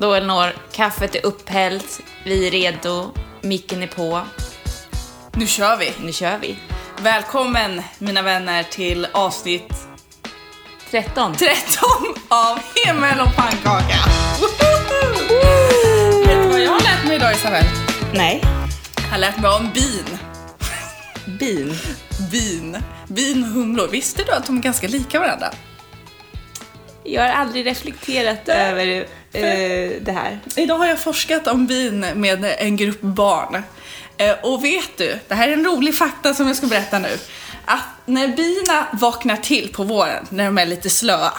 Då Elinor, kaffet är upphällt, vi är redo, micken är på. Nu kör vi! Nu kör vi. Välkommen mina vänner till avsnitt 13. 13 av Himmel och pannkaka! Vet du vad jag har lärt mig idag Isabel? Nej. Jag har lärt mig om bin. Bin. Bin. Bin och humlor. Visste du att de är ganska lika varandra? Jag har aldrig reflekterat över eh, det här. Idag har jag forskat om bin med en grupp barn. Eh, Och vet du, det här är en rolig fakta som jag ska berätta nu. Att när bina vaknar till på våren, när de är lite slöa.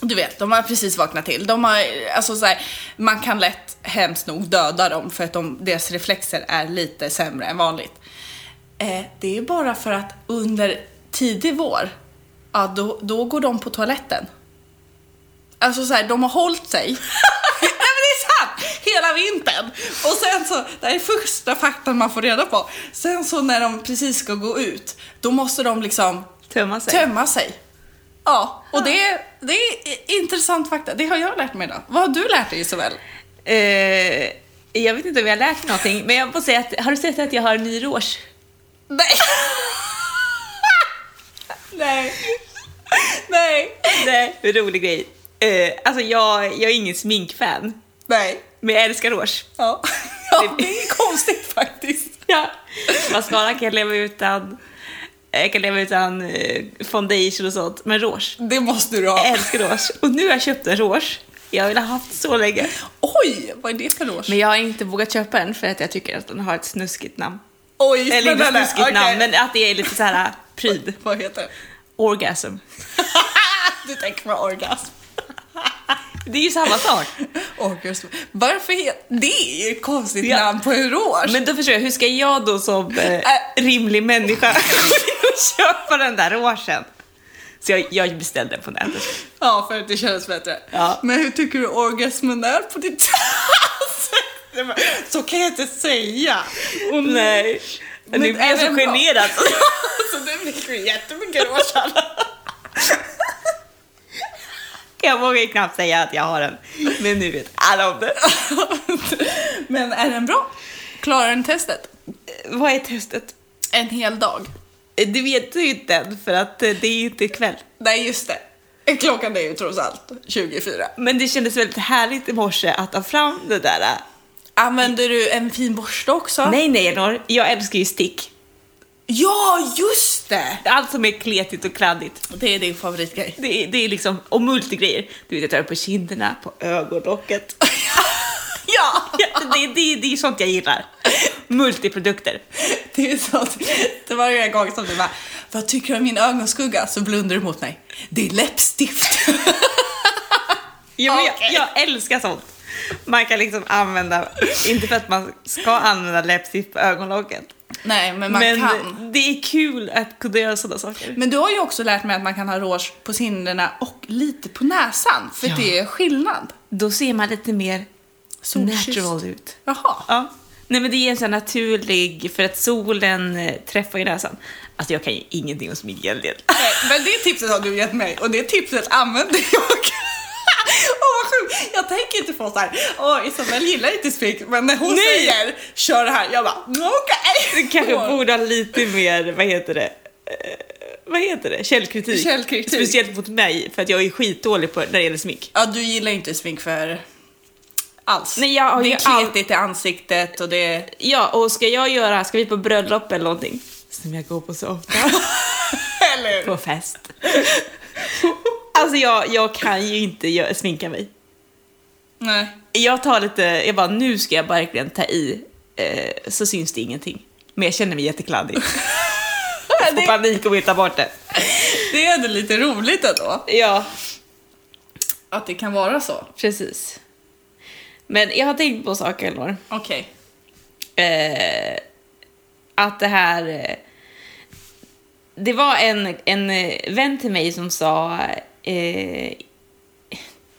Du vet, de har precis vaknat till. De har, alltså så här, man kan lätt, hemskt nog, döda dem för att de, deras reflexer är lite sämre än vanligt. Eh, det är bara för att under tidig vår, ja, då, då går de på toaletten. Alltså så här, de har hållit sig. Nej men det är sant! Hela vintern. Och sen så, det här är första faktan man får reda på. Sen så när de precis ska gå ut, då måste de liksom Tömma sig. tömma sig. Ja, och det, är- det är intressant fakta. Det har jag lärt mig idag. Vad har du lärt dig Isabel? Eh, jag vet inte om jag har lärt mig någonting, men jag får säga att, har du sett att jag har en ny rouge? Nej. Nej. Nej. Nej. Rolig grej. Eh, alltså jag, jag är ingen sminkfan, Nej. men jag älskar rouge. Ja. ja, det är konstigt faktiskt. Ja. Mascara kan jag leva utan. Jag kan leva utan eh, foundation och sånt, men rouge. Det måste du Jag ha. älskar rouge. Och nu har jag köpt en rouge. Jag vill ha haft så länge. Oj, vad är det för rouge? Men jag har inte vågat köpa den för att jag tycker att den har ett snuskigt namn. Oj, Eller inte snuskigt Okej. namn, men att det är lite så här pryd. Vad heter det? Orgasm. du tänker på orgasm. Det är ju samma sak. Orgasm. Varför heter... Det är ju ett konstigt Ja. namn på en rouge. Men då förstår jag, hur ska jag då som eh, rimlig människa köpa den där rougen? Så jag, jag beställde den på nätet. Ja, för att det känns bättre. Ja. Men hur tycker du orgasmen är på ditt ansikte? Så kan jag inte säga. Och Nej. Men nu blir jag så generad. Så det ju jättemycket rouge. Jag vågar ju knappt säga att jag har den. Men nu vet alla om det. Men är den bra? Klarar den testet? Vad är testet? En hel dag? Det vet du inte än, för att eh, det är ju inte ikväll. Nej, just det. Klockan är ju trots allt 24. Men det kändes väldigt härligt i morse att ta fram det där. eh, Använder du en fin borste också? Nej, nej, Elinor. Jag älskar ju stick. Ja, just det! Allt som är kletigt och kladdigt. Det är din favoritgrej. Det är, det är liksom, och multigrejer. Du vet, jag tar på kinderna, på ögonlocket. ja! Ja, det, det, det är sånt jag gillar. Multiprodukter. Det är så att det var en gång som du bara, vad tycker du om min ögonskugga? Så blundar du mot mig. Det är läppstift. Ja, Okej. jag, jag älskar sånt. Man kan liksom använda, inte för att man ska använda läppstift på ögonlocket. Nej, men man men kan. det är kul att kunna göra sådana saker. Men du har ju också lärt mig att man kan ha rouge på kinderna och lite på näsan, för Ja. det är skillnad. Då ser man lite mer Solkysst. natural ut. Jaha. Ja. Nej men det är en sån naturlig, för att solen eh, träffar i näsan. Alltså jag kan ju ingenting om smink egentligen. Nej, Men det tipset har du gett mig och det tipset använder jag. Jag tänker inte på så här. åh Isabel gillar inte smink, men när hon Nej. säger kör det här, jag bara okej. Du kanske borde ha lite mer, vad heter det? Eh, vad heter det? Källkritik. Källkritik. Speciellt mot mig, för att jag är skitdålig på när det gäller smink. Ja, du gillar inte smink för alls. Nej, jag har det är all- kletigt i ansiktet och det. Ja, och ska jag göra, ska vi på bröllop eller någonting? Som jag går på så ofta. Eller på fest. Alltså jag, jag kan ju inte sminka mig. Nej. Jag tar lite, jag bara nu ska jag verkligen ta i, eh, så syns det ingenting. Men jag känner mig jättekladdig. Jag får Det, panik och vill ta bort det. det är ändå lite roligt ändå. Ja, Att det kan vara så. precis. Men jag har tänkt på saker, Elinor. Okej. eh, att det här... Eh, det var en, en vän till mig som sa... Eh,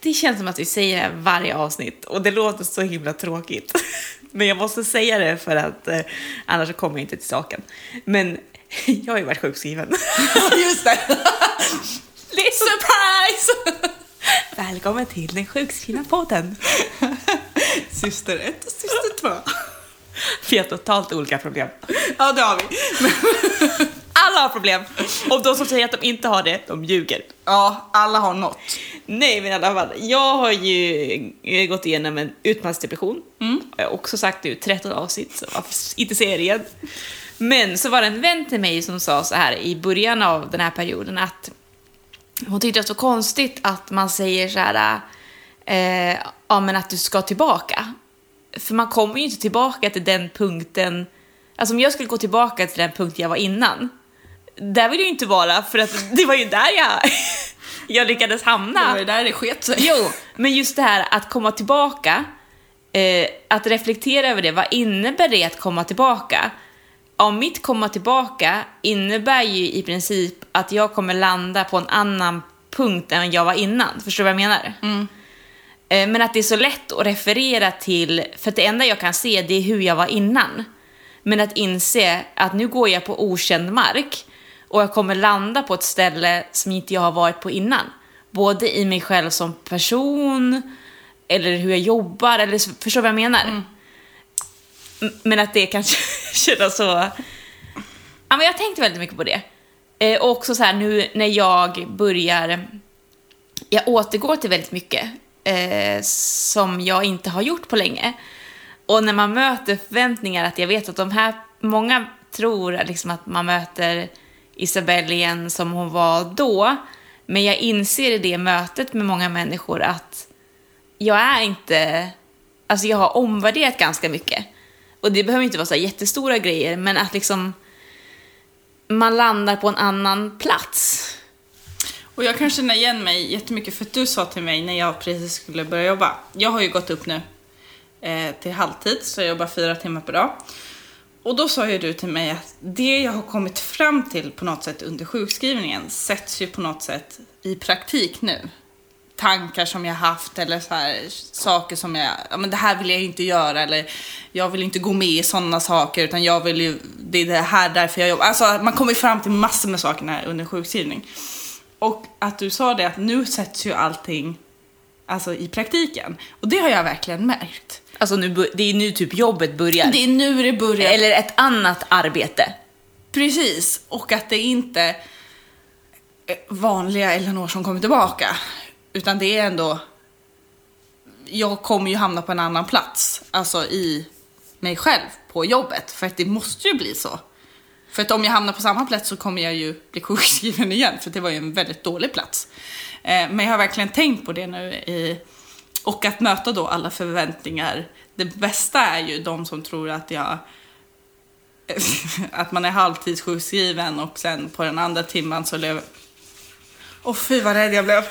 det känns som att vi säger det här varje avsnitt och det låter så himla tråkigt. Men jag måste säga det för att eh, annars kommer jag inte till saken. Men jag har ju varit sjukskriven. Just det. Surprise! Välkommen till den sjukskrivna podden. syster ett och syster två. Vi har totalt olika problem. Ja, det har vi. Alla har problem. Och de som säger att de inte har det, de ljuger. ja, alla har något. Nej, men i alla fall. Jag har ju eh, gått igenom en utmattningsdepression. Jag har också sagt i 13 avsnitt, så varför inte det igen? Men så var det en vän till mig som sa så här i början av den här perioden att hon tyckte det var så konstigt att man säger så här, eh, ja men att du ska tillbaka. För man kommer ju inte tillbaka till den punkten, alltså om jag skulle gå tillbaka till den punkt jag var innan, där vill jag ju inte vara för att det var ju där jag, jag lyckades hamna. Det var ju där det sket sig. Jo, men just det här att komma tillbaka, eh, att reflektera över det, vad innebär det att komma tillbaka? Om mitt komma tillbaka innebär ju i princip att jag kommer landa på en annan punkt än jag var innan. Förstår du vad jag menar? Eh, Men att det är så lätt att referera till, för att det enda jag kan se det är hur jag var innan. Men att inse att nu går jag på okänd mark och jag kommer landa på ett ställe som inte jag har varit på innan. Både i mig själv som person, eller hur jag jobbar, eller förstår vad jag menar? M- Men att det kan kännas så... Ja, men jag har tänkt väldigt mycket på det. Eh, och också så här nu när jag börjar... Jag återgår till väldigt mycket eh, som jag inte har gjort på länge. Och när man möter förväntningar, att jag vet att de här... Många tror liksom att man möter Isabelle igen som hon var då. Men jag inser i det mötet med många människor att jag är inte... Alltså jag har omvärderat ganska mycket. Och det behöver inte vara så här jättestora grejer, men att liksom man landar på en annan plats. Och jag kan känna igen mig jättemycket för att du sa till mig när jag precis skulle börja jobba. Jag har ju gått upp nu eh, till halvtid, så jag jobbar fyra timmar per dag. Och då sa ju du till mig att det jag har kommit fram till på något sätt under sjukskrivningen sätts ju på något sätt i praktik nu. Tankar som jag haft eller så här, saker som jag, ja men det här vill jag ju inte göra eller jag vill inte gå med i sådana saker utan jag vill ju, det är det här därför jag jobbar. Alltså man kommer fram till massor med saker här under sjukskrivning. Och att du sa det att nu sätts ju allting alltså, i praktiken. Och det har jag verkligen märkt. Alltså nu, det är nu typ jobbet börjar. Det är nu det börjar. Eller ett annat arbete. Precis, och att det inte är vanliga Elinor som kommer tillbaka. Utan det är ändå... Jag kommer ju hamna på en annan plats, alltså i mig själv på jobbet. För att det måste ju bli så. För att om jag hamnar på samma plats så kommer jag ju bli sjukskriven igen, för det var ju en väldigt dålig plats. Eh, Men jag har verkligen tänkt på det nu i... Och att möta då alla förväntningar. Det bästa är ju de som tror att jag att man är halvtidssjukskriven och sen på den andra timman så lever... Åh fy vad rädd jag blev. Fy-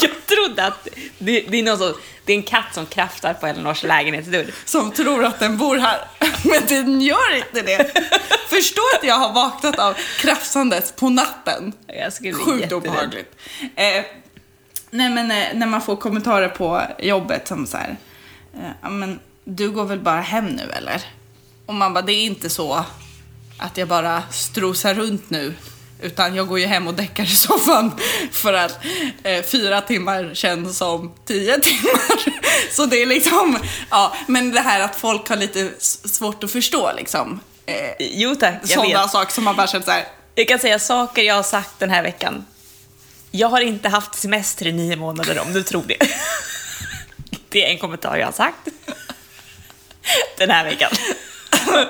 Jag trodde att det, det, är någon som, det är en katt som kraftar på Elinors lägenhetsdörr. som tror att den bor här. Men den gör inte det. Förstå att jag har vaknat av krafsandet på natten. Jag skulle bli Sjukt obehagligt. Eh, nej men eh, när man får kommentarer på jobbet som så här, eh, ja men du går väl bara hem nu eller? Och man bara, det är inte så att jag bara strosar runt nu. Utan jag går ju hem och däckar i soffan för att eh, fyra timmar känns som tio timmar. Så det är liksom, ja, men det här att folk har lite svårt att förstå liksom. Eh, Jo tack, jag sådana vet. saker som man bara känner så här, Jag kan säga saker jag har sagt den här veckan. Jag har inte haft semester i nio månader om du tror det. Det är en kommentar jag har sagt. Den här veckan.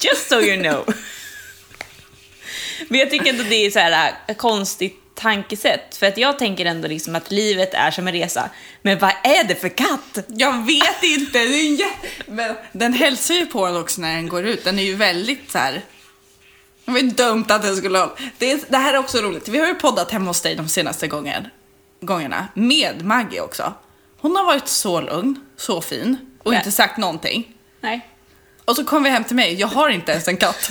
Just so you know. Men jag tycker ändå det är så här ett konstigt tankesätt. För att jag tänker ändå liksom att livet är som en resa. Men vad är det för katt? Jag vet inte. Det är en jä- Men den hälsar ju på en också när den går ut. Den är ju väldigt så här. Det var ju dumt att den skulle ha... Det, det här är också roligt. Vi har ju poddat hemma hos dig de senaste gången, gångerna. Med Maggie också. Hon har varit så lugn, så fin och Ja. inte sagt någonting. Nej. Och så kom vi hem till mig. Jag har inte ens en katt.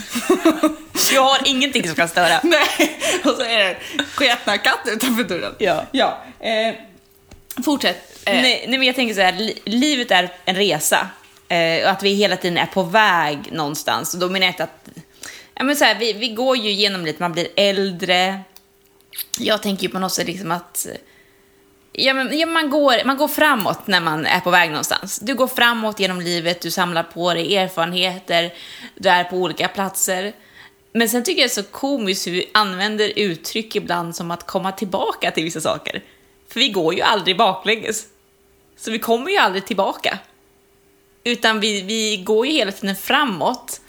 Jag har ingenting som kan störa. Nej, och så är det en sketnakatt utanför dörren. Ja. Ja. Eh, fortsätt. Eh, Nej, nej, men jag tänker så här, li- livet är en resa. Eh, och att vi hela tiden är på väg någonstans. Och då menar jag inte att... Ja, men så här, vi, vi går ju igenom lite, man blir äldre. Jag tänker ju på något sätt liksom att Ja, men, ja, man, går, man går framåt när man är på väg någonstans. Du går framåt genom livet, du samlar på dig erfarenheter, du är på olika platser. Men sen tycker jag det är så komiskt hur vi använder uttryck ibland som att komma tillbaka till vissa saker. För vi går ju aldrig baklänges. Så vi kommer ju aldrig tillbaka. Utan vi, vi går ju hela tiden framåt.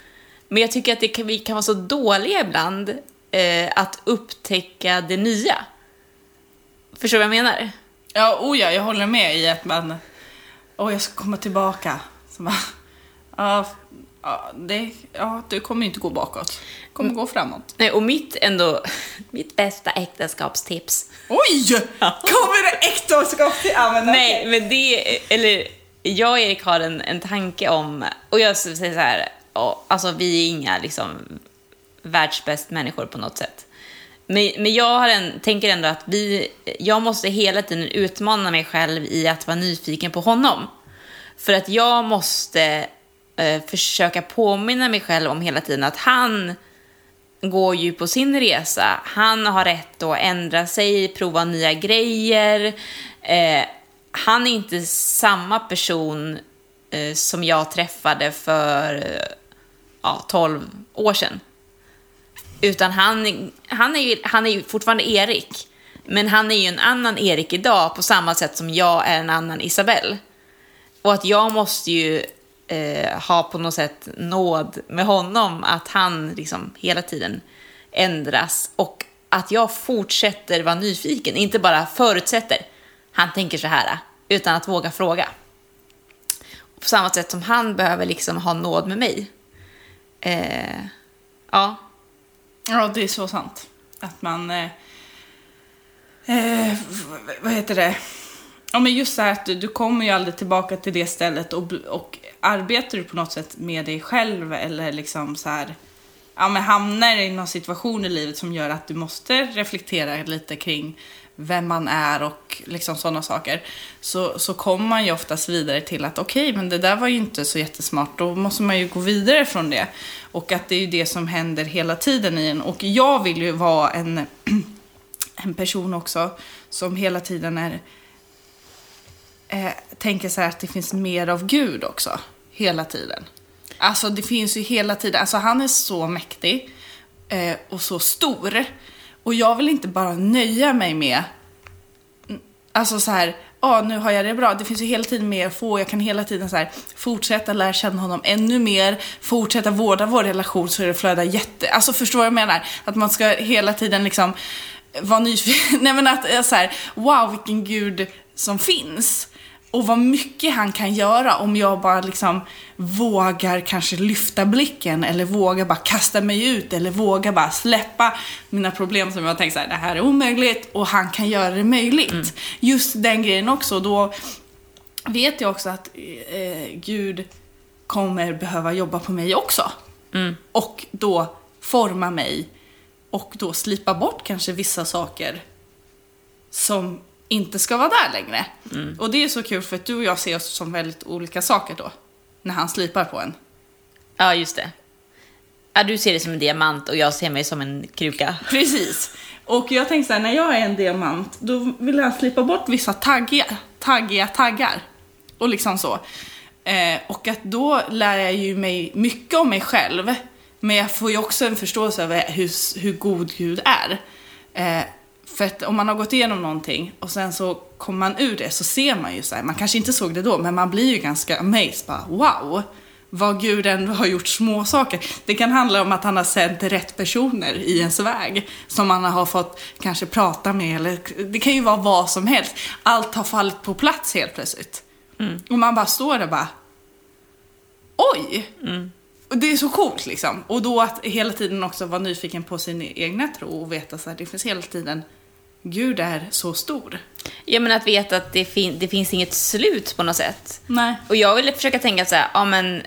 Men jag tycker att det kan, vi kan vara så dåliga ibland eh, att upptäcka det nya. Förstår du vad jag menar? Ja, oh ja, jag håller med i att man... Åh, jag ska komma tillbaka. Så man, ja, ja, det, ja, du kommer ju inte gå bakåt. Du kommer gå framåt. Nej, och mitt ändå, mitt bästa äktenskapstips. Oj! Kommer det äktenskap till... Ja, men Nej, okej. men det, eller jag och Erik har en, en tanke om, och jag säger så här, och, alltså vi är inga liksom världsbäst människor på något sätt. Men, men jag har en, tänker ändå att vi, jag måste hela tiden utmana mig själv i att vara nyfiken på honom. För att jag måste eh, försöka påminna mig själv om hela tiden att han går ju på sin resa. Han har rätt att ändra sig, prova nya grejer. Eh, han är inte samma person eh, som jag träffade för eh, ja, 12 år sedan. Utan han, han, är ju, han är ju fortfarande Erik. Men han är ju en annan Erik idag på samma sätt som jag är en annan Isabelle. Och att jag måste ju eh, ha på något sätt nåd med honom, att han liksom hela tiden ändras och att jag fortsätter vara nyfiken, inte bara förutsätter han tänker så här, utan att våga fråga. På samma sätt som han behöver liksom ha nåd med mig. Eh, ja, Ja, det är så sant. Att man... Eh, eh, vad heter det? Ja, men just så här att du, du kommer ju aldrig tillbaka till det stället och, och arbetar du på något sätt med dig själv eller liksom så här... Ja, men hamnar i någon situation i livet som gör att du måste reflektera lite kring vem man är och liksom sådana saker. Så, så kommer man ju oftast vidare till att okej, men det där var ju inte så jättesmart. Då måste man ju gå vidare från det. Och att det är ju det som händer hela tiden i en. Och jag vill ju vara en, en person också som hela tiden är eh, tänker så här att det finns mer av Gud också. Hela tiden. Alltså det finns ju hela tiden, alltså han är så mäktig eh, och så stor. Och jag vill inte bara nöja mig med, mm, alltså så här, ja nu har jag det bra. Det finns ju hela tiden mer att få. Jag kan hela tiden så här, fortsätta lära känna honom ännu mer, fortsätta vårda vår relation så det flödar jätte... Alltså förstår vad jag menar? Att man ska hela tiden liksom vara nyfiken. Nej men att eh, så här, wow vilken gud som finns. Och vad mycket han kan göra om jag bara liksom vågar kanske lyfta blicken eller vågar bara kasta mig ut eller vågar bara släppa mina problem som jag tänkt så här, det här är omöjligt och han kan göra det möjligt. Just den grejen också. Då vet jag också att eh, Gud kommer behöva jobba på mig också. Och då forma mig och då slipa bort kanske vissa saker som inte ska vara där längre. Och det är så kul för att du och jag ser oss som väldigt olika saker då. När han slipar på en. ja just det. Ja, du ser det som en diamant och jag ser mig som en kruka. Precis. Och jag tänkte så här, när jag är en diamant, då vill jag slipa bort vissa taggiga, taggiga taggar. Och liksom så. Eh, och att då lär jag ju mig mycket om mig själv. Men jag får ju också en förståelse över hur, hur god Gud är. Eh, för att om man har gått igenom någonting och sen så kommer man ur det så ser man ju så här, man kanske inte såg det då, men man blir ju ganska amazed bara wow vad Gud ändå har gjort små saker. Det kan handla om att han har sänt rätt personer i ens väg som man har fått kanske prata med eller det kan ju vara vad som helst. Allt har fallit på plats helt plötsligt. Och man bara står där och bara oj! Och det är så coolt liksom. Och då att hela tiden också vara nyfiken på sin egna tro och veta så här, det finns hela tiden Gud är så stor. Ja, men att veta att det, fin- det finns inget slut på något sätt. Nej. Och jag vill försöka tänka så här, ja men,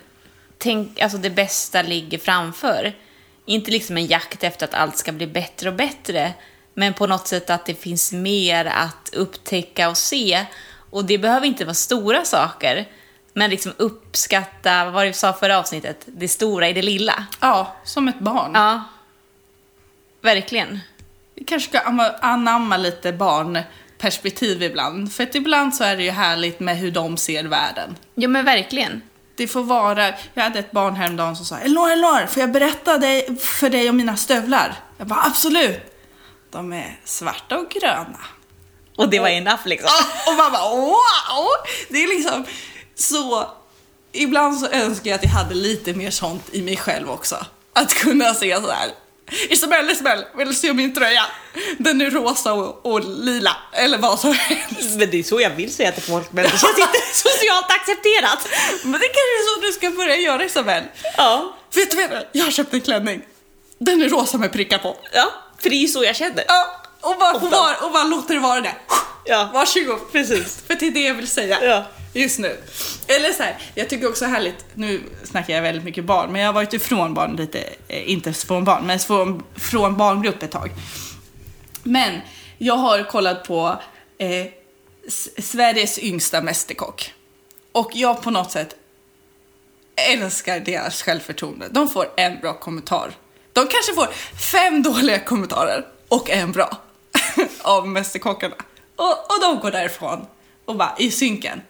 tänk, alltså det bästa ligger framför. Inte liksom en jakt efter att allt ska bli bättre och bättre, men på något sätt att det finns mer att upptäcka och se. Och det behöver inte vara stora saker, men liksom uppskatta, vad var det vi sa förra avsnittet, det stora i det lilla. Ja, som ett barn. Ja, verkligen. Vi kanske ska amma- anamma lite barn, perspektiv ibland. För att ibland så är det ju härligt med hur de ser världen. Ja, men verkligen. Det får vara, jag hade ett barn häromdagen som sa Elinor, Elinor, får jag berätta dig, för dig om mina stövlar? Jag bara absolut. De är svarta och gröna. Och det var enough liksom. Och man bara wow! Det är liksom så... Ibland så önskar jag att jag hade lite mer sånt i mig själv också. Att kunna se så här. Isabelle, Isabelle, vill du se min tröja? Den är rosa och, och lila, eller vad som helst. Men det är så jag vill säga till folk, men det känns inte socialt accepterat. Men det kanske är så du ska börja göra Isabelle. Ja, Vet du vad? Jag har köpt en klänning. Den är rosa med prickar på. ja, för det är så jag känner. Ja, och bara, och bara, och bara låter det vara det. Ja, Varsågod. precis. För det är det jag vill säga. Ja. Just nu. Eller så här, jag tycker också härligt, nu snackar jag väldigt mycket barn, men jag har varit ifrån barn lite, eh, inte från barn, men från, från barngrupp ett tag. Men jag har kollat på eh, Sveriges yngsta mästerkock. Och jag på något sätt älskar deras självförtroende. De får en bra kommentar. De kanske får fem dåliga kommentarer och en bra av Mästerkockarna. Och, och de går därifrån och bara i synken.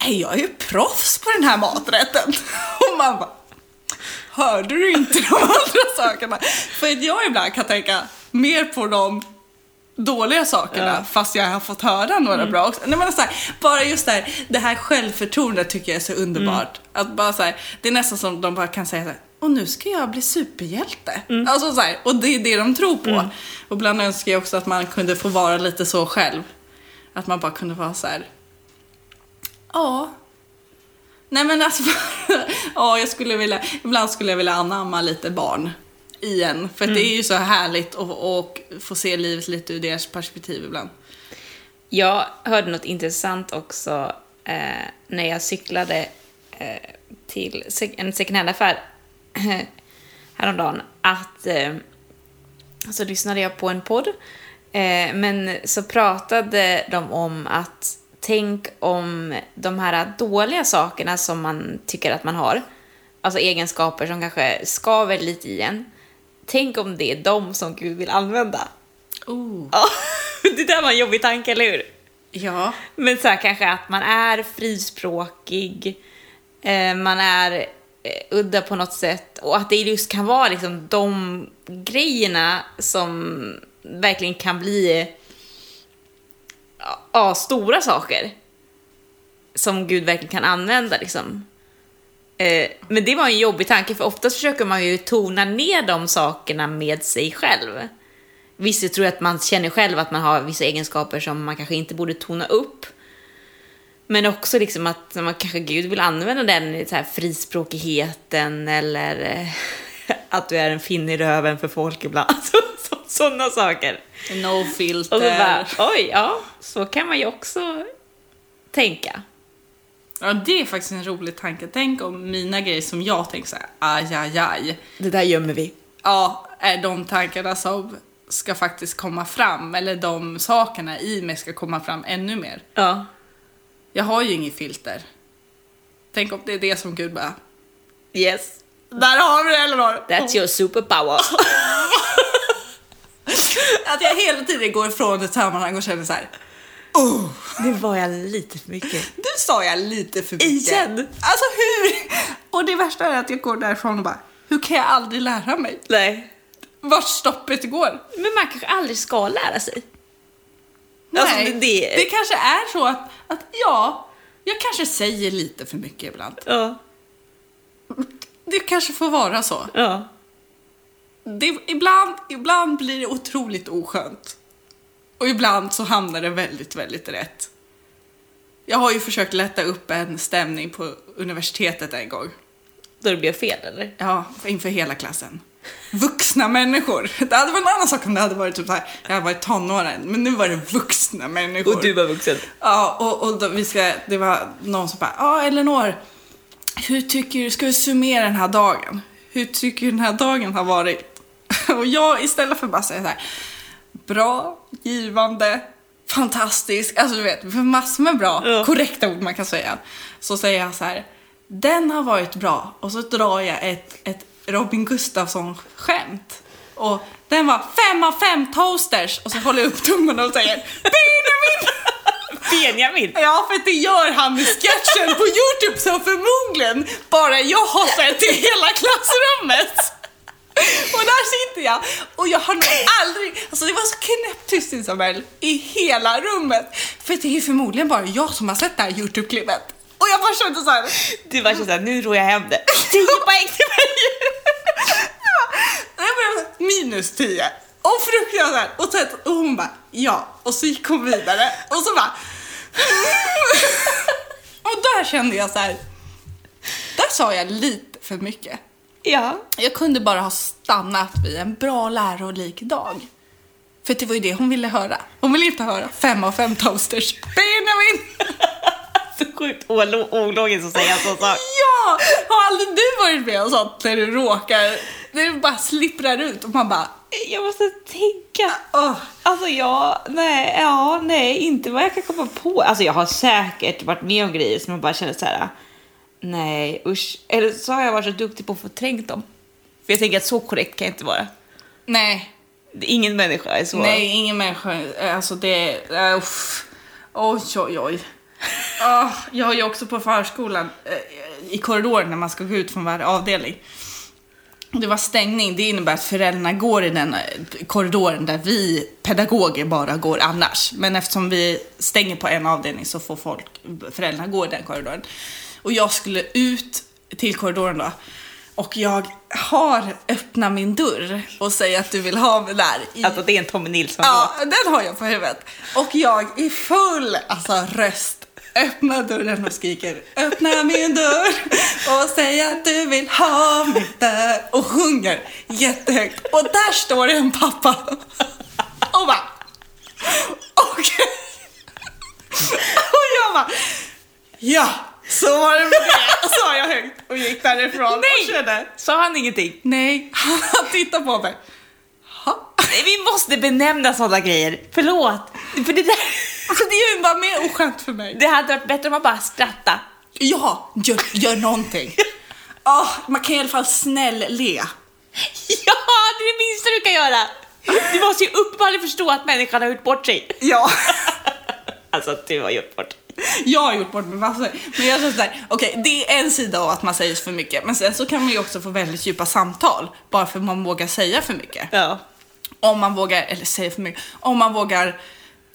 "Nej, Jag är ju proffs på den här maträtten. Och man bara, hörde du inte de andra sakerna? För att jag ibland kan tänka mer på de dåliga sakerna Ja. fast jag har fått höra några bra också. Nej, men så här, bara just det här, det här självförtroendet tycker jag är så underbart. Att bara så här, det är nästan som de bara kan säga så här, och nu ska jag bli superhjälte. Alltså så här, och det är det de tror på. Och ibland önskar jag också att man kunde få vara lite så själv. Att man bara kunde vara så här, ja. Nej men alltså, ja jag skulle vilja, ibland skulle jag vilja anamma lite barn i en. För att det är ju så härligt att och få se livet lite ur deras perspektiv ibland. Jag hörde något intressant också eh, när jag cyklade eh, till en second hand-affär häromdagen. Att eh, så lyssnade jag på en podd, eh, men så pratade de om att tänk om de här dåliga sakerna som man tycker att man har, alltså egenskaper som kanske skaver lite i en, tänk om det är de som Gud vill använda. Oh. Ja, det där var en jobbig tanke, eller hur? Ja. Men så här, kanske att man är frispråkig, eh, man är eh, udda på något sätt och att det just kan vara liksom de grejerna som verkligen kan bli ja, stora saker som Gud verkligen kan använda liksom. Eh, men det var en jobbig tanke för oftast försöker man ju tona ner de sakerna med sig själv. Vissa tror att man känner själv att man har vissa egenskaper som man kanske inte borde tona upp. Men också liksom att man kanske Gud vill använda den i så här frispråkigheten eller eh, att du är en finne i röven för folk ibland. Så, sådana saker. No filter. Och så bara, oj, ja, så kan man ju också tänka. Ja, det är faktiskt en rolig tanke. Tänk om mina grejer som jag tänker så här, aj, aj, aj. Det där gömmer vi. Ja, är de tankarna som ska faktiskt komma fram, eller de sakerna i mig ska komma fram ännu mer. Ja. Jag har ju inget filter. Tänk om det är det som Gud bara, Yes. där har vi det Elinor! That's your superpower. Att jag hela tiden går ifrån ett sammanhang och känner så här. Oh, Det var jag lite för mycket. nu sa jag lite för mycket. Igen? Alltså hur? Och det värsta är att jag går därifrån och bara, hur kan jag aldrig lära mig? Nej. Vart stoppet går? Men man kanske aldrig ska lära sig. Alltså, Nej, det- det- det kanske är så att, att ja, jag kanske säger lite för mycket ibland. Ja. Det kanske får vara så. Ja. Det, ibland, ibland blir det otroligt oskönt. Och ibland så hamnar det väldigt, väldigt rätt. Jag har ju försökt lätta upp en stämning på universitetet en gång. Då det blev fel, eller? Ja, inför hela klassen. Vuxna människor. Det hade varit en annan sak om det hade varit typ så här, jag hade varit tonåren, men nu var det vuxna människor. Och du var vuxen. Ja, och, och då, vi ska, det var någon som bara, ja Elinor, hur tycker du, ska vi summera den här dagen? Hur tycker du den här dagen har varit? Och jag istället för bara säga så här, bra, givande, fantastisk, alltså du vet, för massor med bra, Ja. korrekta ord man kan säga. Så säger jag så här, den har varit bra. Och så drar jag ett, ett Robin Gustafsson-skämt. Och den var fem av fem toasters. Och så håller jag upp tummen och säger Benjamin! Benjamin! Ja, för det gör han i sketchen på Youtube som förmodligen bara jag har sett i hela klassrummet. Och där sitter jag och jag har nog aldrig, alltså det var så knäpptyst Isabel i hela rummet. För det är förmodligen bara jag som har sett det här Youtube-klippet. Och jag bara kände så här. Du var såhär, nu rår jag hem det. 10 poäng till mig! Minus 10. Och fruktansvärt. Och, så, och hon bara, ja. Och så gick hon vidare. Och så bara... och där kände jag så här. Där sa jag lite för mycket. Ja. Jag kunde bara ha stannat vid en bra lärolik dag. För det var ju det hon ville höra. Hon ville inte höra fem av fem toasters. Benjamin! Så sjukt olo- ologiskt att säga så sak. Ja! Har aldrig du varit med om sånt när du råkar, när du bara slipprar ut och man bara, Jag måste tänka. åh. Alltså jag, nej, ja, nej, inte vad jag kan komma på. Alltså jag har säkert varit med om grejer som jag bara känner så här. Nej usch. Eller så har jag varit så duktig på att förtränga dem. För jag tänker att så korrekt kan jag inte vara. Nej, Ingen människa är så. nej, ingen människa, alltså det, uh, oj, oj, oj. Ah, jag har ju också på förskolan, eh, i korridoren när man ska gå ut från varje avdelning. Det var stängning, det innebär att föräldrarna går i den eh, korridoren där vi pedagoger bara går annars. Men eftersom vi stänger på en avdelning så får folk, föräldrarna gå i den korridoren. Och jag skulle ut till korridoren då. Och jag har öppnat min dörr och säger att du vill ha mig där. I, Alltså det är en Tommy Nilsson Ja, den har jag på huvudet. Och jag i full alltså, röst öppnar dörren och skriker öppna min dörr och säger att du vill ha mig där och sjunger jättehögt. Och där står det en pappa och bara okej. Och jag bara ja, så var det med det, sa jag högt och gick därifrån Nej! och kände Sa han ingenting? nej, han tittar på mig. Ha? Nej, vi måste benämna sådana grejer. Förlåt. För det där, Alltså det är ju bara mer oskönt för mig. det hade varit bättre om man bara skrattade. Ja, gör, gör någonting. Ah, man kan i alla fall snäll-le. Ja, det är det minsta du kan göra. Du måste ju uppenbarligen förstå att människan har gjort bort sig. Ja. Alltså du har gjort bort dig. Jag har gjort bort mig massor. Men jag känner såhär, okej det är en sida av att man säger för mycket. Men sen så kan man ju också få väldigt djupa samtal. Bara för att man vågar säga för mycket. Ja. Om man vågar, eller säga för mycket, om man vågar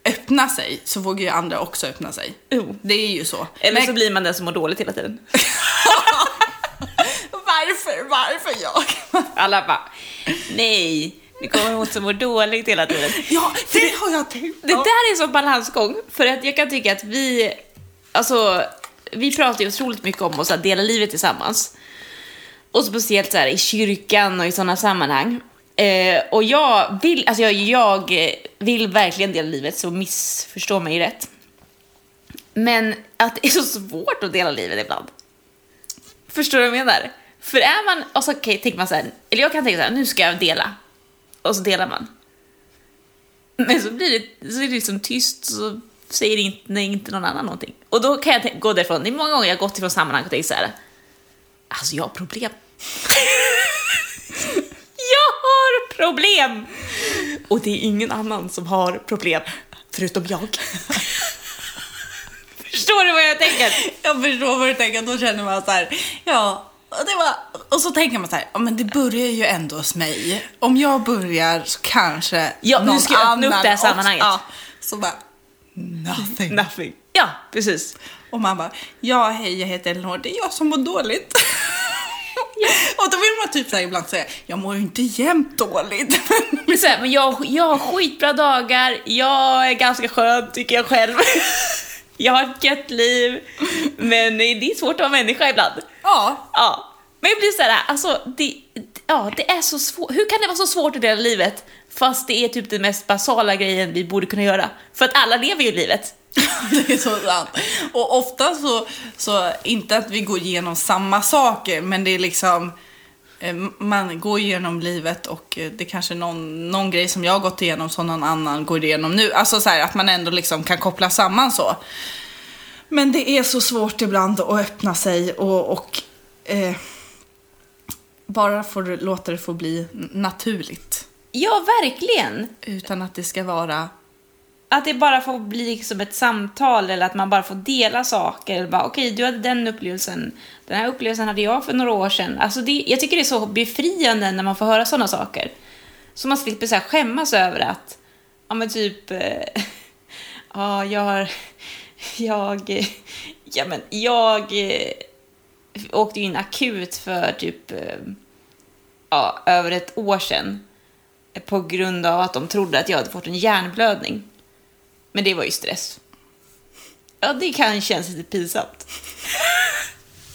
öppna sig så vågar ju andra också öppna sig. Jo. Det är ju så. Eller Men så blir man den som mår dåligt hela tiden. varför, varför jag? Alla bara, nej, det kommer hon som mår dåligt hela tiden. Ja, det har jag tänkt. Det där är en sån balansgång, för att jag kan tycka att vi, alltså, vi pratar ju otroligt mycket om att dela livet tillsammans. Och speciellt så här i kyrkan och i sådana sammanhang. Eh, och jag vill, alltså jag, jag vill verkligen dela livet, så missförstå mig rätt. Men att det är så svårt att dela livet ibland. Förstår du vad jag menar? För är man, och så okay, tänker man så här, eller jag kan tänka så här, nu ska jag dela. Och så delar man. Men så blir det, så är det liksom tyst, så säger inte, nej, inte någon annan någonting. Och då kan jag gå därifrån, det är många gånger jag har gått ifrån sammanhang och tänkt så här, alltså jag har problem. jag har problem! Och det är ingen annan som har problem, förutom jag. Förstår du vad jag tänker? Jag förstår vad du tänker, då känner man så här, ja, och, det var, och så tänker man så här, ja men det börjar ju ändå hos mig. Om jag börjar så kanske Ja, nu någon ska jag öppna upp det här också- sammanhanget. Ja, så bara, nothing. Nothing. Ja, precis. Och man bara, ja hej jag heter Elinor, det är jag som mår dåligt. och då vill man typ så ibland säga, jag mår ju inte jämt dåligt. Men, så här, men jag, jag har skitbra dagar, jag är ganska skön tycker jag själv. Jag har ett gött liv, men det är svårt att vara människa ibland. ja, Ja. Men jag blir så här, alltså, det, ja, det är så svårt. Hur kan det vara så svårt att dela livet fast det är typ den mest basala grejen vi borde kunna göra? För att alla lever ju livet. det är så sant. Och ofta så, så, inte att vi går igenom samma saker, men det är liksom, man går igenom livet och eh, det är kanske någon, någon grej som jag har gått igenom som någon annan går igenom nu. Alltså så här, att man ändå liksom kan koppla samman så. Men det är så svårt ibland att öppna sig och, och eh, bara får låta det få bli naturligt. Ja, verkligen. Utan att det ska vara... Att det bara får bli liksom ett samtal eller att man bara får dela saker. Eller bara, Okej, du hade den upplevelsen. Den här upplevelsen hade jag för några år sedan. Alltså det, jag tycker det är så befriande när man får höra sådana saker. Så man slipper så här skämmas över att, ja men typ, eh, ja jag har, jag, ja men jag eh, åkte in akut för typ, eh, ja över ett år sedan. På grund av att de trodde att jag hade fått en hjärnblödning. Men det var ju stress. Ja, det kan kännas lite pinsamt.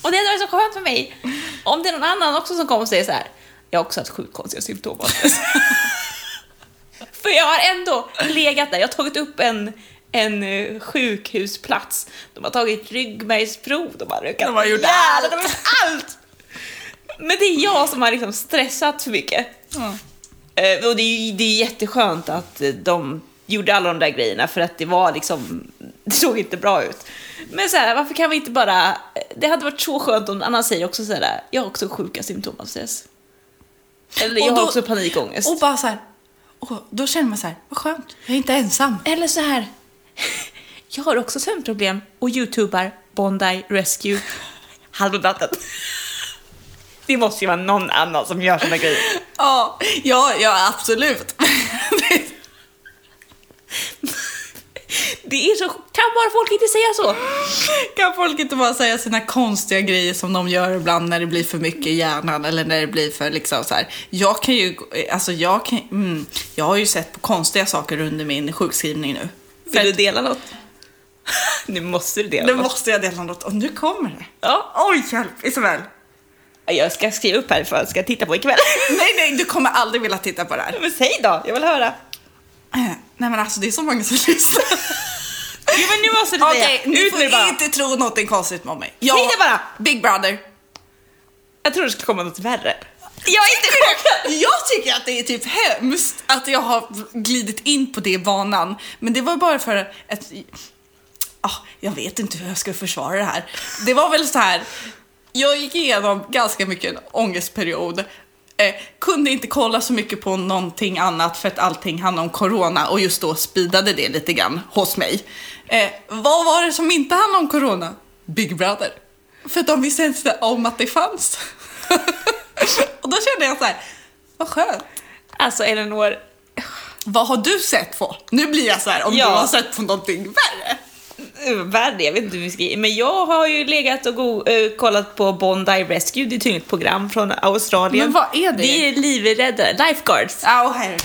Och det hade varit så skönt för mig om det är någon annan också som kommer och säger så här. Jag har också haft sjukt konstiga symptom av stress." För jag har ändå legat där. Jag har tagit upp en, en eh, sjukhusplats. De har tagit ryggmärgsprov. De har rökat De har gjort allt. De har gjort allt! Men det är jag som har liksom stressat för mycket. Eh, och det är, det är jätteskönt att eh, de gjorde alla de där grejerna för att det var liksom, det såg inte bra ut. Men så här, varför kan vi inte bara, det hade varit så skönt om någon annan säger också så här, jag har också sjuka symptom av stress. Eller jag Och har då- också panikångest. Och bara så här... Och då känner man så här, vad skönt, jag är inte ensam. Eller så här, jag har också sömnproblem och youtubar Bondi Rescue halvnatten. Det måste ju vara någon annan som gör såna grejer. Ja, ja, ja absolut. Det är så, kan bara folk inte säga så? kan folk inte bara säga sina konstiga grejer som de gör ibland när det blir för mycket i hjärnan eller när det blir för liksom så här. Jag kan ju, alltså jag kan, mm, jag har ju sett på konstiga saker under min sjukskrivning nu. Vill du dela något? Nu måste du dela Nu något. måste jag dela något och nu kommer det. Ja. Oj, hjälp Isabel. Jag ska skriva upp här för att jag ska titta på ikväll. Nej, nej, du kommer aldrig vilja titta på det här. Men säg då, jag vill höra. Eh, Nej men alltså det är så många som lyssnar. Jo men nu måste du Okej, säga. ni Ut får med det bara. inte tro någonting konstigt om mig. Säg det bara. Big Brother. Jag tror det skulle komma något värre. Jag är inte chockad. Jag tycker att det är typ hemskt att jag har glidit in på det banan. Men det var bara för att... Ah, jag vet inte hur jag ska försvara det här. Det var väl så här. Jag gick igenom ganska mycket en ångestperiod. Eh, kunde inte kolla så mycket på någonting annat för att allting handlade om corona och just då speedade det lite grann hos mig. Eh, vad var det som inte handlade om corona? Big Brother. För de visste inte om att det fanns. och då kände jag så här, vad skönt. Alltså Elinor, Vad har du sett på? Nu blir jag så här, om Ja. du har sett på någonting värre. Uh, värre, jag vet inte hur vi ska Men jag har ju legat och go- eh, kollat på Bondi Rescue, det är tydligen ett program från Australien. Men vad är det? Det är livräddare, lifeguards, och här.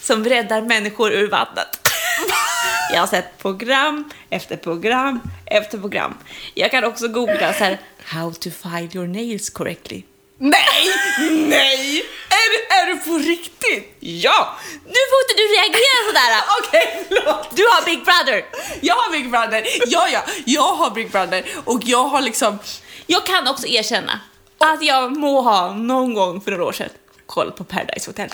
som räddar människor ur vattnet. Jag har sett program efter program efter program. Jag kan också googla så här, how to file your nails correctly. Nej, nej! Är, du- är du på riktigt? Ja! Nu får inte du reagera sådär! Okej, förlåt. Du har Big Brother! Jag har Big Brother. Ja, ja, jag har Big Brother och jag har liksom... Jag kan också erkänna att jag må ha någon gång för några år sedan kollat på Paradise Hotel.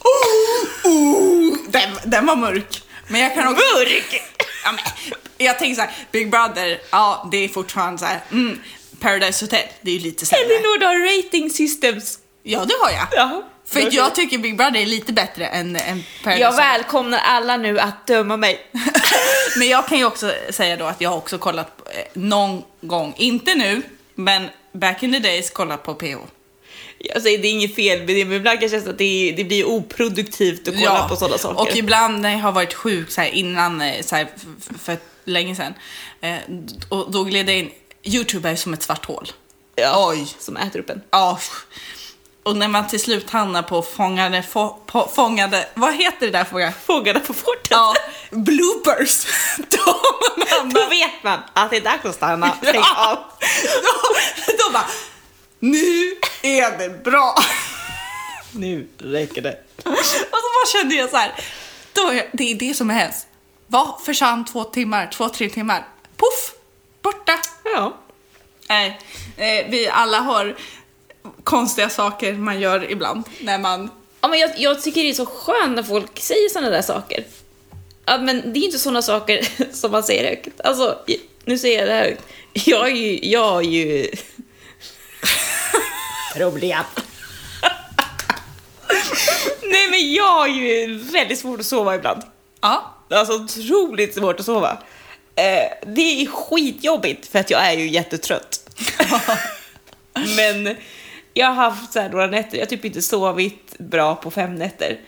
Oh, oh, den, den var mörk. Men jag kan också... Mörk! Ja, men, jag tänker så här, Big Brother, ja det är fortfarande så här, mm, Paradise Hotel, det är ju lite sämre. Elinor, du har rating systems. Ja, det har jag. Ja. För jag tycker Big Brother är lite bättre än, än Paradise Jag välkomnar alla nu att döma mig. Men jag kan ju också säga då att jag har också kollat eh, någon gång, inte nu, men back in the days kollat på PH. Säger, det är inget fel med det, men ibland kan det kännas att det, det blir oproduktivt att kolla på sådana saker. Och ibland när jag har varit sjuk så här, innan, eh, så här, för länge sedan, eh, och då gled jag in, Youtube är som ett svart hål. ja, Oj. Som äter upp en. Ja. Och när man till slut hamnar på fångade, få, på, fångade, vad heter det där fråga? Fångarna på fortet. Ja, bloopers. Då man Då vet man att det är dags att stanna. Ja. av. då, då bara, nu är det bra. Nu räcker det. Och så bara kände jag så här, då är, det är det som är hemskt. Vad försvann två timmar, två, tre timmar? Puff, borta. Ja. Nej, eh, vi alla har konstiga saker man gör ibland när man... Ja, men jag, jag tycker det är så skönt när folk säger sådana där saker. Ja, men det är inte sådana saker som man säger högt. Alltså, nu säger jag det här högt. Jag är ju... Jag är ju... Problem. Nej, men jag har ju väldigt svårt att sova ibland. Ja. Alltså otroligt svårt att sova. Eh, det är skitjobbigt för att jag är ju jättetrött. Men jag har haft så här några nätter, jag har typ inte sovit bra på fem nätter.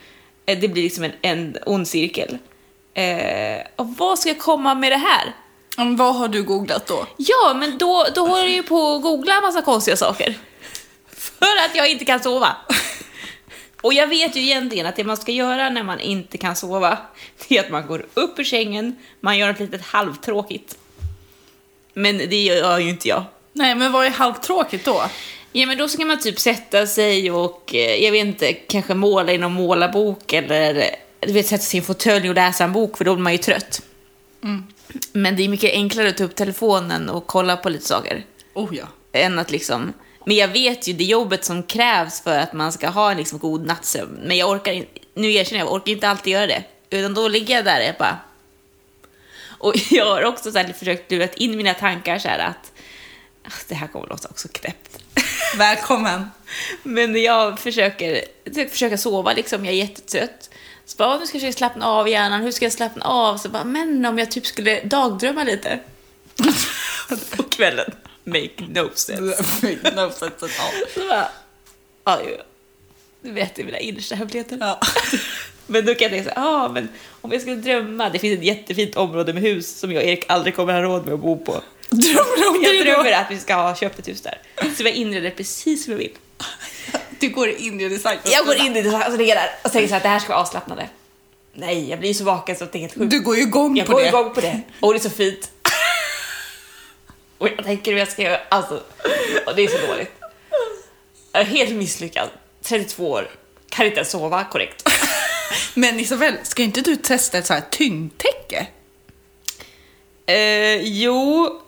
Eh, det blir liksom en, en ond cirkel. Eh, och vad ska jag komma med det här? Men vad har du googlat då? Ja, men då, då håller jag ju på att googla massa konstiga saker. För att jag inte kan sova. Och jag vet ju egentligen att det man ska göra när man inte kan sova, det är att man går upp ur sängen, man gör något litet halvtråkigt. Men det gör ju inte jag. Nej, men vad är halvtråkigt då? Ja, men då ska man typ sätta sig och, eh, jag vet inte, kanske måla i någon målarbok eller du vet, sätta sig i en fåtölj och läsa en bok, för då blir man ju trött. Men det är mycket enklare att ta upp telefonen och kolla på lite saker. Oh ja. än att liksom... Men jag vet ju det jobbet som krävs för att man ska ha en liksom god nattsömn. Men jag orkar inte, nu erkänner jag, jag orkar inte alltid göra det. Utan då ligger jag där och bara... Och jag har också så här försökt lura in mina tankar så här att... ah, Det här kommer låta också knäppt. Välkommen. Men jag försöker, jag försöker sova liksom, jag är jättetrött. Så bara, "Åh, nu ska jag slappna av hjärnan, hur ska jag slappna av? Så bara, men om jag typ skulle dagdrömma lite. På kvällen. Make no sense. no sense at all. Så bara, ja, du vet är mina innersta hemligheter. Ja. Men då kan jag tänka så här, ah, men om jag skulle drömma, det finns ett jättefint område med hus som jag och Erik aldrig kommer ha råd med att bo på. Drömmer om Jag det drömmer då? att vi ska ha köpt ett hus där. Så jag inreder precis som jag vill. Du går in i design. Jag går in i det och ligger jag där och tänker så här, det här ska vara avslappnande. Nej, jag blir ju så vaken så att det är helt sjukt. Du går ju igång jag på går det. igång på det. Och det är så fint. och jag tänker hur jag ska göra, alltså, och det är så dåligt. Jag är helt misslyckad. 32 år, kan inte ens sova korrekt. Men Isabel, ska inte du testa ett så här tyngdtäcke? Eh, jo,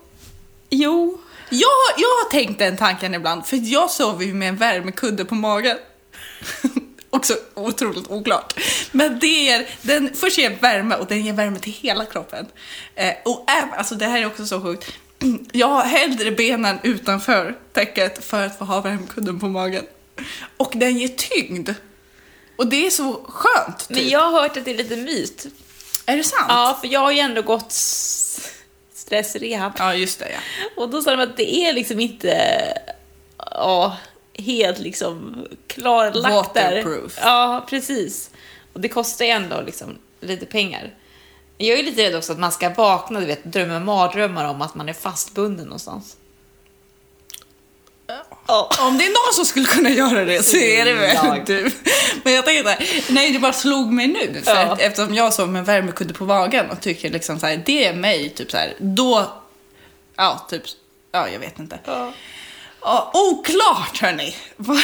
jo. Jag, jag har tänkt den tanken ibland, för jag sover ju med en värmekudde på magen. Också otroligt oklart. Men det är, den först ger värme och den ger värme till hela kroppen. Eh, och även, alltså det här är också så sjukt. Jag har hellre benen utanför täcket för att få ha värmekudden på magen. Och den ger tyngd. Och det är så skönt. Typ. Men jag har hört att det är lite myt. Är det sant? Ja, för jag har ju ändå gått stressrehab. Ja, just det ja. Och då sa de att det är liksom inte ja, helt liksom klarlagt där. Waterproof. Ja, precis. Och det kostar ju ändå liksom lite pengar. Jag är lite rädd också att man ska vakna, du vet, drömma mardrömmar om att man är fastbunden någonstans. Ja. Om det är någon som skulle kunna göra det så är det väl du. Men jag tänkte, nej det bara slog mig nu. För Ja. att, eftersom jag sov med värmekudde på magen och tycker liksom så här, det är mig, typ så här, då, ja typ, ja jag vet inte. Ja, oklart hörni.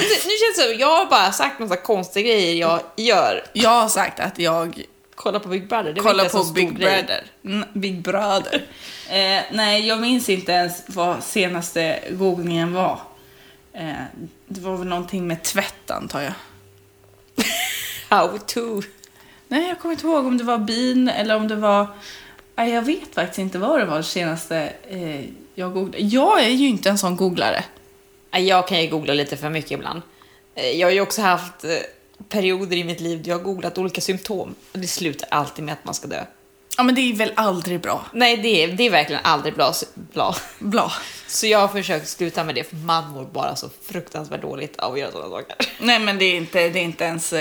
Nu känns det som, jag har bara sagt massa konstiga grejer jag gör. Jag har sagt att jag Kolla på Big Brother, det en på Big. Brother. Mm, Big Brother. eh, nej, jag minns inte ens vad senaste googlingen var. Eh, det var väl någonting med tvätt antar jag. How to. Nej, jag kommer inte ihåg om det var bin eller om det var... Nej, jag vet faktiskt inte vad det var det senaste eh, jag googlade. Jag är ju inte en sån googlare. Jag kan ju googla lite för mycket ibland. Eh, Jag har ju också haft eh, perioder i mitt liv där jag har googlat olika symptom och det slutar alltid med att man ska dö. Ja, men det är väl aldrig bra. Nej, det är, det är verkligen aldrig bra, bra. Bra. Så jag har försökt sluta med det för man mår bara så fruktansvärt dåligt av att göra sådana saker. Nej, men det är inte, det är inte ens... Uh,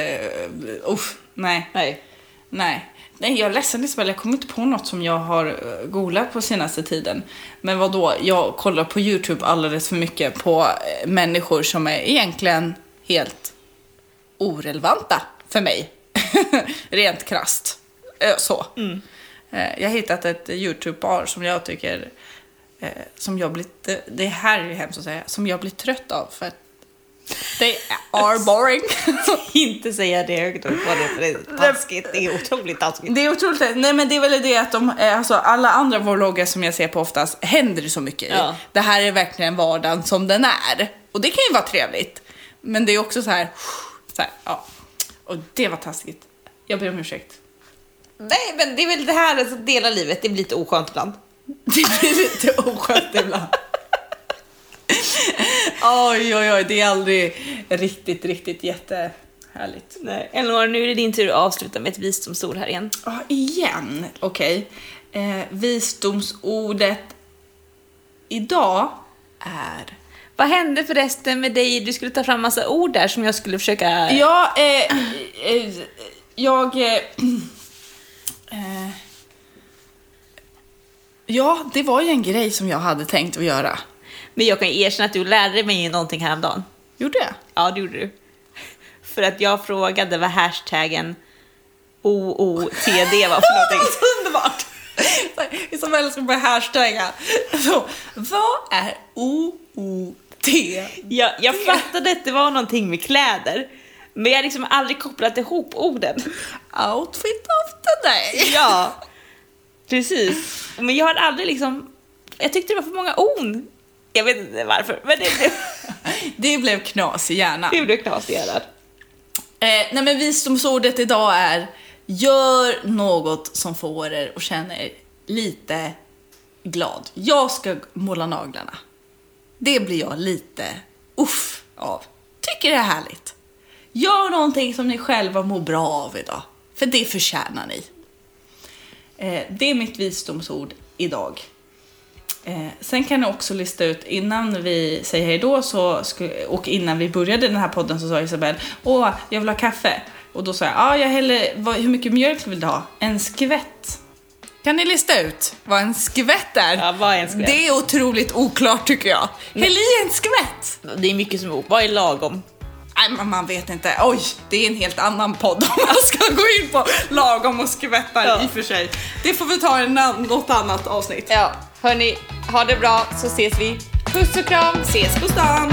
usch, nej. Nej. Nej. Nej, jag är ledsen Isabel, jag kommer inte på något som jag har eh, googlat på senaste tiden. Men vad då? jag kollar på YouTube alldeles för mycket på eh, människor som är egentligen helt orelevanta för mig. Rent krasst. Eh, Så. Eh, Jag har hittat ett YouTube-par som jag tycker, eh, som jag blir, det- här är hemskt att säga, som jag blir trött av för att they are boring. Inte säga det högt upp på det, för det är taskigt. Det är otroligt taskigt. Det är otroligt. Nej men det är väl det att de, alltså alla andra vloggar som jag ser på oftast händer det så mycket. Ja. Det här är verkligen vardagen som den är. Och det kan ju vara trevligt. Men det är också så här, så här ja. Och det var taskigt. Jag ber om ursäkt. Nej, men det är väl det här, alltså, dela livet, det blir lite oskönt ibland. Det blir lite oskönt ibland. Oj, oj, oj, det är aldrig riktigt, riktigt jättehärligt. härligt. Nej. Elinor, nu är det din tur att avsluta med ett visdomsord här igen. Ja, igen. Okej. Eh, visdomsordet idag är... Vad hände förresten med dig? Du skulle ta fram massa ord där som jag skulle försöka... Ja, eh, eh, jag... Eh, eh, ja, det var ju en grej som jag hade tänkt att göra. Men jag kan erkänna att du lärde mig någonting häromdagen. Gjorde jag? Ja, det gjorde du. För att jag frågade vad hashtaggen OOTD var för någonting. Så underbart! Älskar att börja hashtagga. Så, vad är OOT? Jag, jag fattade att det var någonting med kläder, men jag har liksom aldrig kopplat ihop orden. Outfit of the day. Ja, precis. Men jag har aldrig liksom... Jag tyckte det var för många on. Jag vet inte varför, men det blev, Det blev knas i hjärnan. det blev knas i hjärnan. Eh, nej men visdomsordet idag är Gör något som får er att känna er lite glad. Jag ska måla naglarna. Det blir jag lite uff av. Tycker det är härligt. Gör någonting som ni själva mår bra av idag. För det förtjänar ni. Eh, det är mitt visdomsord idag. Eh, sen kan jag också lista ut, innan vi säger hejdå så och innan vi började den här podden så sa Isabelle Åh, jag vill ha kaffe. Och då sa jag, ja jag häller, vad, hur mycket mjölk vill du ha? En skvätt. Kan ni lista ut vad en skvätt är? Ja, vad är en skvätt? Det är otroligt oklart tycker jag. Häll i en skvätt! Det är mycket som är Vad är lagom? Nej, man vet inte. Oj, det är en helt annan podd om man ska gå in på lagom och skvättar Ja. i och för sig. Det får vi ta i något annat avsnitt. Ja, hörni, ha det bra så ses vi. Puss och kram! Ses på stan!